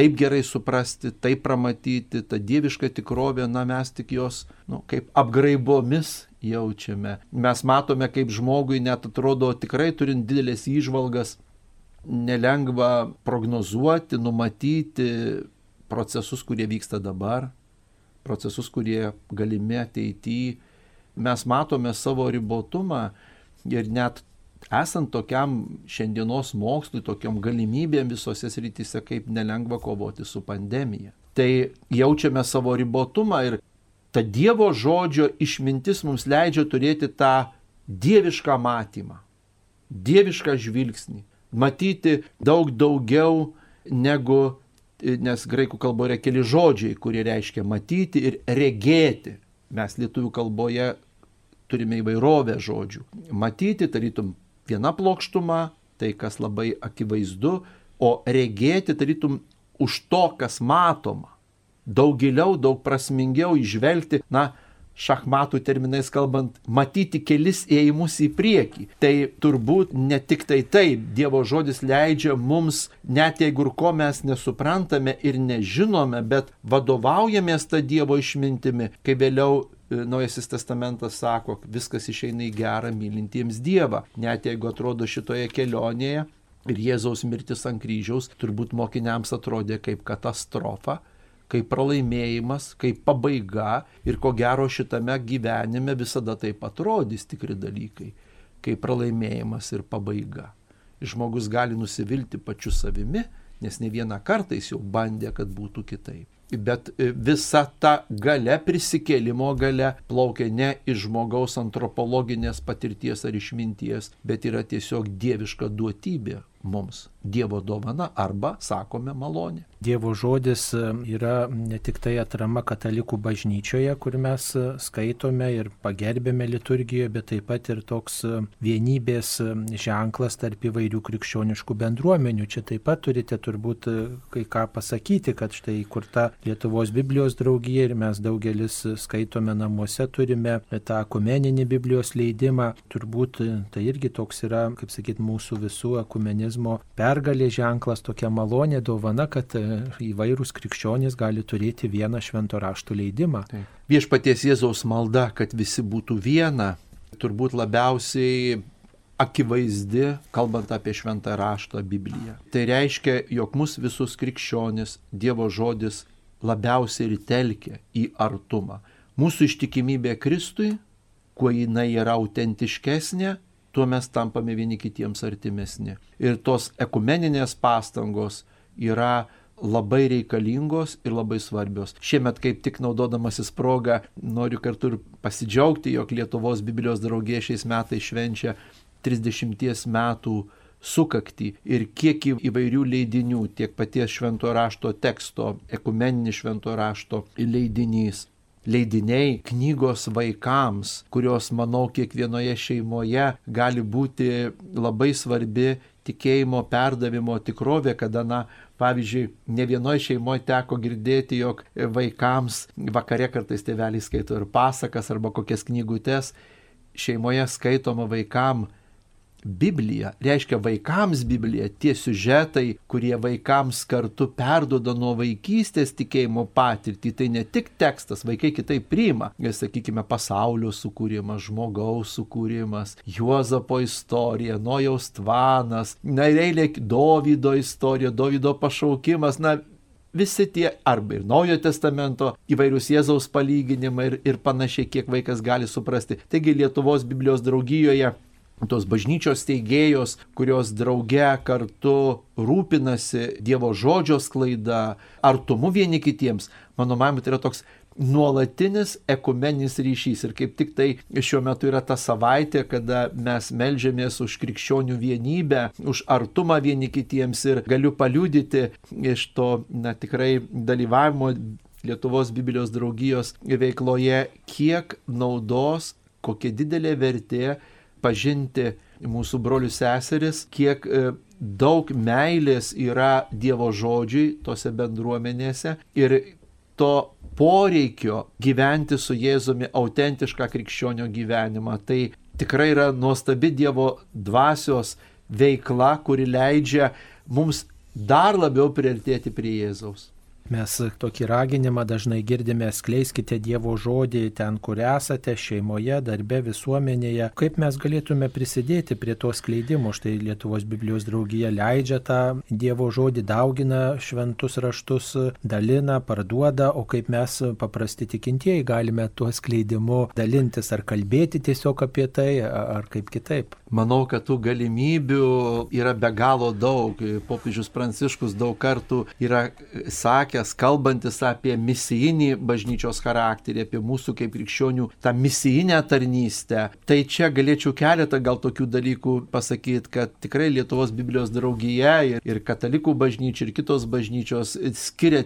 Speaker 2: taip gerai suprasti, taip pramatyti, ta dieviška tikrovė, na mes tik jos, nu, kaip apgraibomis jaučiame. Mes matome, kaip žmogui net atrodo tikrai turint didelės įžvalgas, nelengva prognozuoti, numatyti procesus, kurie vyksta dabar, procesus, kurie galimi ateityje. Mes matome savo ribotumą ir net esant tokiam šiandienos mokslui, tokiam galimybėm visose srityse, kaip nelengva kovoti su pandemija. Tai jaučiame savo ribotumą ir ta Dievo žodžio išmintis mums leidžia turėti tą dievišką matymą, dievišką žvilgsnį, matyti daug daugiau negu, nes graikų kalboje yra keli žodžiai, kurie reiškia matyti ir regėti. Mes lietuvių kalboje turime įvairovę žodžių. Matyti, tarytum, viena plokštuma, tai kas labai akivaizdu, o regėti, tarytum, už to, kas matoma. Daug giliau, daug prasmingiau išvelgti, na, šachmatų terminais kalbant, matyti kelis ėjimus į priekį. Tai turbūt ne tik tai taip, Dievo žodis leidžia mums, net jeigu ir ko mes nesuprantame ir nežinome, bet vadovaujamės tą Dievo išmintimi, kai vėliau Naujasis testamentas sako, viskas išeina į gerą mylintiems Dievą. Net jeigu atrodo šitoje kelionėje ir Jėzaus mirtis ant kryžiaus turbūt mokiniams atrodė kaip katastrofa, kaip pralaimėjimas, kaip pabaiga ir ko gero šitame gyvenime visada taip atrodys tikri dalykai, kaip pralaimėjimas ir pabaiga. Žmogus gali nusivilti pačiu savimi, nes ne vieną kartą jis jau bandė, kad būtų kitaip. Bet e, visa ta gale, prisikėlimo gale, plaukia ne iš žmogaus antropologinės patirties ar išminties, bet yra tiesiog dieviška duotybė mums, Dievo dovana arba, sakome, malonė.
Speaker 1: Dievo žodis e, yra ne tik tai atrama katalikų bažnyčioje, kur mes e, skaitome ir pagerbėme liturgijoje, bet taip pat ir toks e, vienybės ženklas tarp įvairių krikščioniškų bendruomenių. Čia taip pat turite turbūt kai ką pasakyti, kad štai įkurta Lietuvos Biblijos draugija ir mes daugelis skaitome namuose, turime tą akumeninį Biblijos leidimą. Turbūt tai irgi toks yra, kaip sakyt, mūsų visų ekumenizmo pergalė ženklas, tokia malonė dovana, kad įvairūs krikščionys gali turėti vieną švento rašto leidimą.
Speaker 2: Taip. Viešpaties Jėzaus malda, kad visi būtų viena, turbūt labiausiai akivaizdi, kalbant apie šventą raštą Bibliją. Tai reiškia, jog mus visus krikščionis Dievo žodis labiausiai ir telkia į artumą. Mūsų ištikimybė Kristui, kuo jinai yra autentiškesnė, tuo mes tampame vieni kitiems artimesni. Ir tos ekumeninės pastangos yra labai reikalingos ir labai svarbios. Šiemet kaip tik naudodamasis progą noriu kartu ir pasidžiaugti, jog Lietuvos Biblijos draugė šiais metais švenčia 30 metų sukakti ir kiek įvairių leidinių, tiek paties švento rašto teksto, ekumeninis švento rašto leidinys. Leidiniai, knygos vaikams, kurios, manau, kiekvienoje šeimoje gali būti labai svarbi tikėjimo perdavimo tikrovė, kada, na, pavyzdžiui, ne vienoje šeimoje teko girdėti, jog vaikams vakare kartais tėveliai skaito ir pasakas arba kokias knygutes, šeimoje skaitoma vaikams Biblija, reiškia vaikams Biblija, tie siužetai, kurie vaikams kartu perdoda nuo vaikystės tikėjimo patirtį, tai ne tik tekstas, vaikai kitaip priima, sakykime, pasaulio sukūrimas, žmogaus sukūrimas, Juozapo istorija, Nojaus tvanas, na ir eilė Dovydo istorija, Dovydo pašaukimas, na visi tie arba ir Naujojo testamento įvairius Jėzaus palyginimai ir, ir panašiai, kiek vaikas gali suprasti. Taigi Lietuvos Biblijos draugijoje tos bažnyčios teigėjos, kurios drauge kartu rūpinasi Dievo žodžio sklaida, artumu vieni kitiems, mano manimu, tai yra toks nuolatinis ekumeninis ryšys. Ir kaip tik tai šiuo metu yra ta savaitė, kada mes melžiamės už krikščionių vienybę, už artumą vieni kitiems ir galiu paliudyti iš to, na tikrai dalyvavimo Lietuvos Biblijos draugijos veikloje, kiek naudos, kokia didelė vertė pažinti mūsų brolius seseris, kiek e, daug meilės yra Dievo žodžiui tose bendruomenėse ir to poreikio gyventi su Jėzumi autentišką krikščionio gyvenimą. Tai tikrai yra nuostabi Dievo dvasios veikla, kuri leidžia mums dar labiau priartėti prie Jėzaus.
Speaker 1: Mes tokį raginimą dažnai girdime, skleiskite Dievo žodį ten, kur esate, šeimoje, darbe, visuomenėje. Kaip mes galėtume prisidėti prie to skleidimo? Štai Lietuvos Biblijos draugija leidžia tą Dievo žodį, daugina šventus raštus, dalina, parduoda, o kaip mes paprasti tikintieji galime tuo skleidimu dalintis ar kalbėti tiesiog apie tai, ar kaip kitaip.
Speaker 2: Manau, kad tų galimybių yra be galo daug. Popiežius Pranciškus daug kartų yra sakęs, sakęs, kalbantis apie misijinį bažnyčios charakterį, apie mūsų kaip krikščionių tą misijinę tarnystę. Tai čia galėčiau keletą gal tokių dalykų pasakyti, kad tikrai Lietuvos Biblijos draugija ir, ir katalikų bažnyčia ir kitos bažnyčios skiria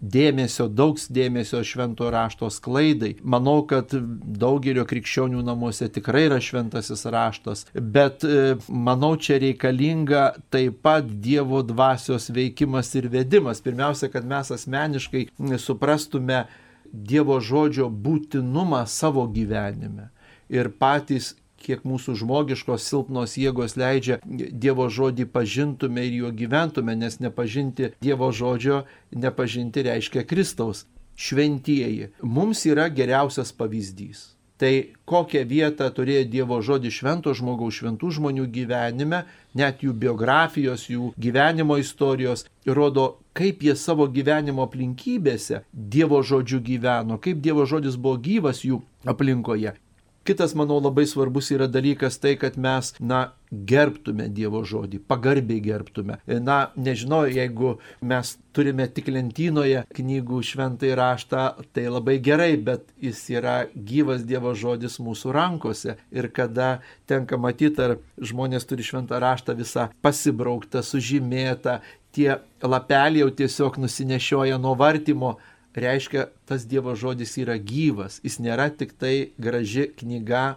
Speaker 2: dėmesio, daug dėmesio švento rašto sklaidai. Manau, kad daugelio krikščionių namuose tikrai yra šventasis raštas, bet e, manau, čia reikalinga taip pat Dievo dvasios veikimas ir vedimas. Pirmiausia, kad mes asmeniškai suprastume Dievo žodžio būtinumą savo gyvenime ir patys kiek mūsų žmogiškos silpnos jėgos leidžia Dievo žodį pažintume ir juo gyventume, nes nepažinti Dievo žodžio, nepažinti reiškia Kristaus. Šventieji mums yra geriausias pavyzdys. Tai kokią vietą turėjo Dievo žodis švento žmogaus, šventų žmonių gyvenime, net jų biografijos, jų gyvenimo istorijos, rodo, kaip jie savo gyvenimo aplinkybėse Dievo žodžiu gyveno, kaip Dievo žodis buvo gyvas jų aplinkoje. Kitas, manau, labai svarbus yra dalykas tai, kad mes, na, gerbtume Dievo žodį, pagarbiai gerbtume. Na, nežinau, jeigu mes turime tik lentynoje knygų šventai raštą, tai labai gerai, bet jis yra gyvas Dievo žodis mūsų rankose. Ir kada tenka matyti, ar žmonės turi šventą raštą visą pasibrauktą, sužymėtą, tie lapeliai jau tiesiog nusinešioja nuo vartimo, reiškia, tas Dievo žodis yra gyvas. Jis nėra tik tai graži knyga,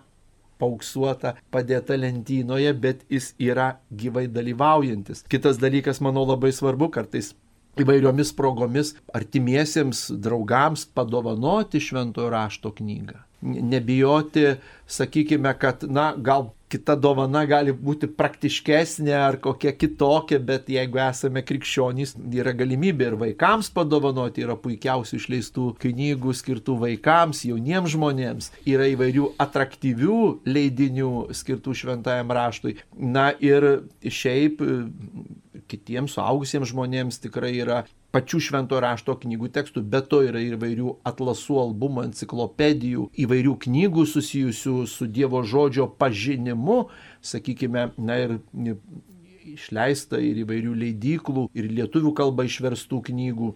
Speaker 2: pauksuota, padėta lentynoje, bet jis yra gyvai dalyvaujantis. Kitas dalykas, manau, labai svarbu kartais įvairiomis progomis artimiesiems draugams padovanoti šventojo rašto knygą. Nebijoti, sakykime, kad, na, gal kita dovana gali būti praktiškesnė ar kokia kitokia, bet jeigu esame krikščionys, yra galimybė ir vaikams padovanoti, yra puikiausių išleistų knygų skirtų vaikams, jauniems žmonėms, yra įvairių atraktyvių leidinių skirtų šventajam raštui. Na ir šiaip kitiems suaugusiems žmonėms tikrai yra pačių švento rašto knygų tekstų, bet to yra ir įvairių atlasų, albumų, enciklopedijų, įvairių knygų susijusių su Dievo žodžio pažinimu, sakykime, na ir išleista ir įvairių leidyklų, ir lietuvių kalba išverstų knygų.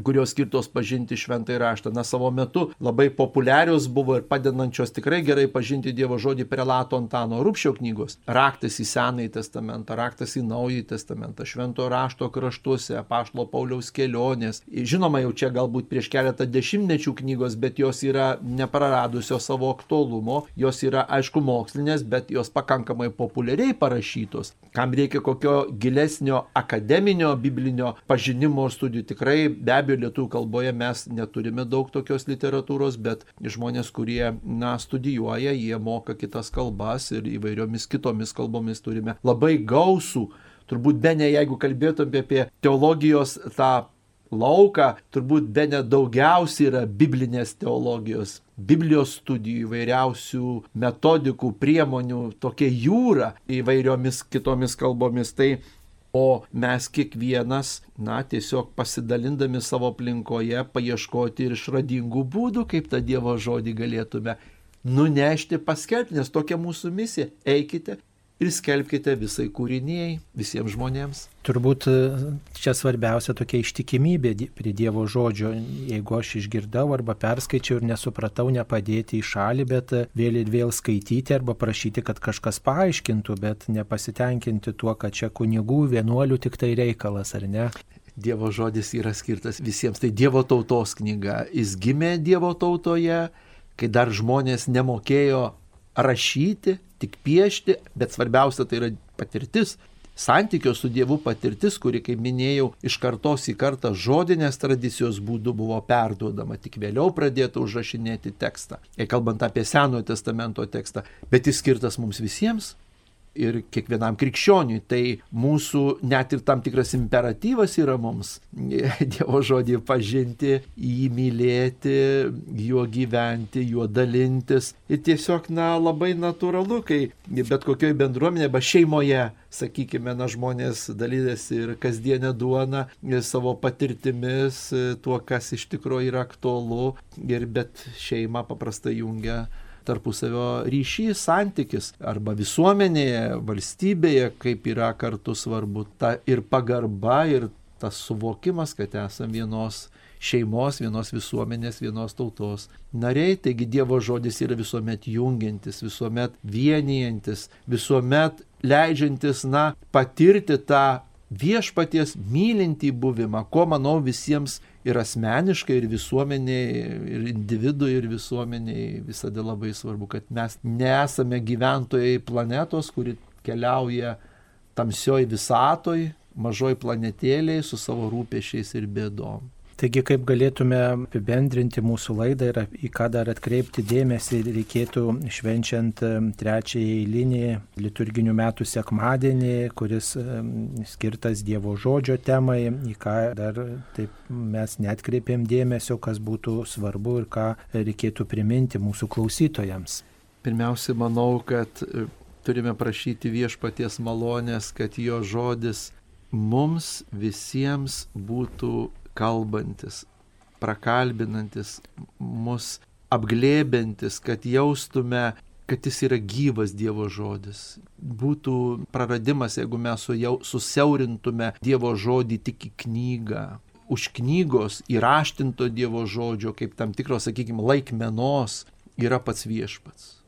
Speaker 2: Kurios skirtos pažinti šventąjį raštą. Na, savo metu labai populiarios buvo ir padedančios tikrai gerai pažinti Dievo žodį prelato Antano Rūpšio knygos. Raktas į Senąjį testamentą, raktas į Naująjį testamentą, šventojo rašto kraštuose, Pašlo Pauliaus kelionės. Žinoma, jau čia galbūt prieš keletą dešimtmečių knygos, bet jos yra nepraradusios savo aktualumo, jos yra aišku mokslinės, bet jos pakankamai populiariai parašytos. Kam reikia kokio gilesnio akademinio biblinio pažinimo studijų, tikrai be abejo lietuvių kalboje mes neturime daug tokios literatūros, bet žmonės, kurie, na, studijuoja, jie moka kitas kalbas ir įvairiomis kitomis kalbomis turime labai gausų, turbūt be ne, jeigu kalbėtume apie teologijos tą lauką, turbūt be ne daugiausiai yra biblinės teologijos, Biblijos studijų, įvairiausių metodikų, priemonių, tokia jūra įvairiomis kitomis kalbomis. Tai o mes kiekvienas, na, tiesiog pasidalindami savo aplinkoje, paieškoti ir išradingų būdų, kaip tą Dievo žodį galėtume nunešti, paskelbti, nes tokia mūsų misija. Eikite ir skelbkite visai kūriniai, visiems žmonėms.
Speaker 1: Turbūt e, čia svarbiausia tokia ištikimybė prie Dievo žodžio. Jeigu aš išgirdau arba perskaičiau ir nesupratau, nepadėti į šalį, bet e, vėl ir vėl skaityti arba prašyti, kad kažkas paaiškintų, bet nepasitenkinti tuo, kad čia kunigų, vienuolių tik tai reikalas, ar ne?
Speaker 2: Dievo žodis yra skirtas visiems. Tai Dievo tautos knyga. Jis gimė Dievo tautoje, kai dar žmonės nemokėjo rašyti, tik piešti, bet svarbiausia tai yra patirtis. Santykio su Dievu patirtis, kuri, kaip minėjau, iš kartos į kartą žodinės tradicijos būdu buvo perduodama, tik vėliau pradėta užrašinėti tekstą. Ir kalbant apie Senojo testamento tekstą, bet jis skirtas mums visiems, ir kiekvienam krikščioniui. Tai mūsų net ir tam tikras imperatyvas yra mums Dievo žodį pažinti, jį mylėti, juo gyventi, juo dalintis. Ir tiesiog, na, labai natūralu, kai bet kokioje bendruomenėje, arba šeimoje, sakykime, na, žmonės dalydasi ir kasdienę duoną, savo patirtimis, tuo, kas iš tikrųjų yra aktualu. Ir bet šeima paprastai jungia tarpusavio ryšys, santykis arba visuomenėje, valstybėje, kaip yra kartu svarbu ta ir pagarba, ir tas suvokimas, kad esame vienos šeimos, vienos visuomenės, vienos tautos nariai. Taigi Dievo žodis yra visuomet jungiantis, visuomet vienijantis, visuomet leidžiantis, na, patirti tą viešpaties mylintį buvimą, ko manau visiems ir asmeniškai, ir visuomeniai, ir individui, ir visuomeniai visada labai svarbu, kad mes nesame gyventojai planetos, kuri keliauja tamsioj visatoj, mažoj planetėlėje su savo rūpešiais ir bėdom.
Speaker 1: Taigi, kaip galėtume apibendrinti mūsų laidą ir į ką dar atkreipti dėmesį reikėtų švenčiant trečiąjį eilinį liturginių metų sekmadienį, kuris skirtas Dievo žodžio temai, į ką dar taip mes netkreipėm dėmesio, kas būtų svarbu ir ką reikėtų priminti mūsų klausytojams.
Speaker 2: Pirmiausia, manau, kad e, turime prašyti viešpaties malonės, kad jo žodis mums visiems būtų kalbantis, prakalbinantis, mus apglėbintis, kad jaustume, kad jis yra gyvas Dievo žodis. Būtų praradimas, jeigu mes susiaurintume Dievo žodį tik į knygą. Už knygos įraštinto Dievo žodžio, kaip tam tikros, sakykime, laikmenos, yra pats viešpats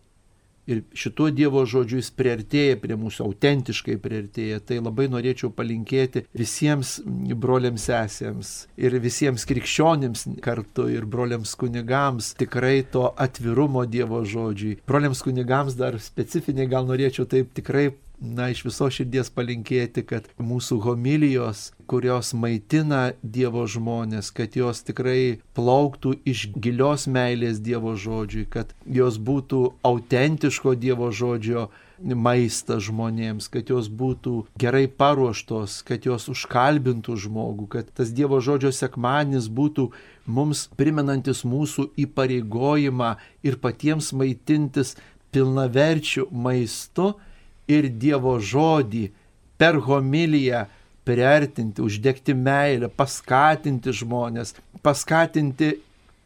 Speaker 2: ir šituo Dievo žodžiu jis priartėja prie mūsų, autentiškai priartėja. Tai labai norėčiau palinkėti visiems broliams sesėms ir visiems krikščionims kartu ir broliams kunigams tikrai to atvirumo Dievo žodžiui. Broliams kunigams dar specifiniai gal norėčiau taip tikrai na, iš viso širdies palinkėti, kad mūsų homilijos, kurios maitina Dievo žmonės, kad jos tikrai plauktų iš gilios meilės Dievo žodžiui, kad jos būtų autentiško Dievo žodžio maistas žmonėms, kad jos būtų gerai paruoštos, kad jos užkalbintų žmogų, kad tas Dievo žodžio sekmanis būtų mums primenantis mūsų įpareigojimą ir patiems maitintis pilnaverčių maistu ir Dievo žodį per homiliją priartinti, uždegti meilę, paskatinti žmonės, paskatinti,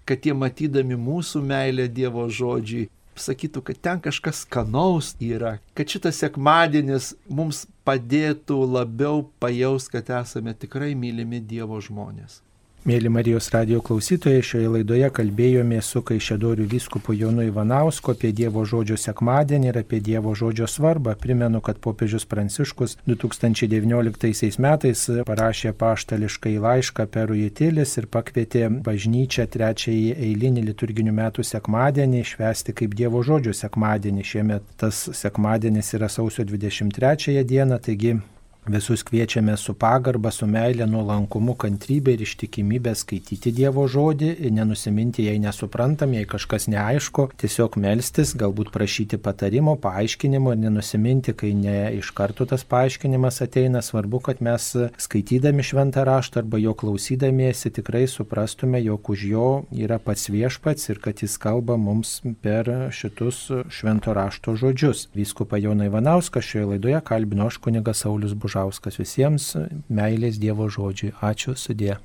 Speaker 2: kad jie matydami mūsų meilę Dievo žodžiai, sakytų, kad ten kažkas skanaus yra, kad šitas sekmadienis mums padėtų labiau pajaus, kad esame tikrai mylimi Dievo žmonės.
Speaker 1: Mėly Marijos radio klausytojai, šioje laidoje kalbėjome su Kaišėdorių vyskupu Jonu Ivanausku apie Dievo žodžio sekmadienį ir apie Dievo žodžio svarbą. Primenu, kad popiežius Pranciškus 2019 metais parašė paštališką į laišką per Ujitilis ir pakvietė bažnyčią trečiąjį eilinį liturginių metų sekmadienį švesti kaip Dievo žodžio sekmadienį. Šiemet tas sekmadienis yra sausio 23 dieną, taigi Visus kviečiame su pagarba, su meilė, nuolankumu, kantrybė ir ištikimybė skaityti Dievo žodį, nenusiminti, jei nesuprantam, jei kažkas neaišku, tiesiog melstis, galbūt prašyti patarimo, paaiškinimo ir nenusiminti, kai ne iš karto tas paaiškinimas ateina. Svarbu, kad mes skaitydami šventą raštą arba jo klausydamiesi tikrai suprastume, jog už jo yra pats viešpats ir kad jis kalba mums per šitus švento rašto žodžius. Vyskupa Jona Ivanauskas šioje laidoje kalbino aš kunigas Saulis Bužauskas. Bužauskas visiems meilės Dievo žodžiui. Ačiū sudė.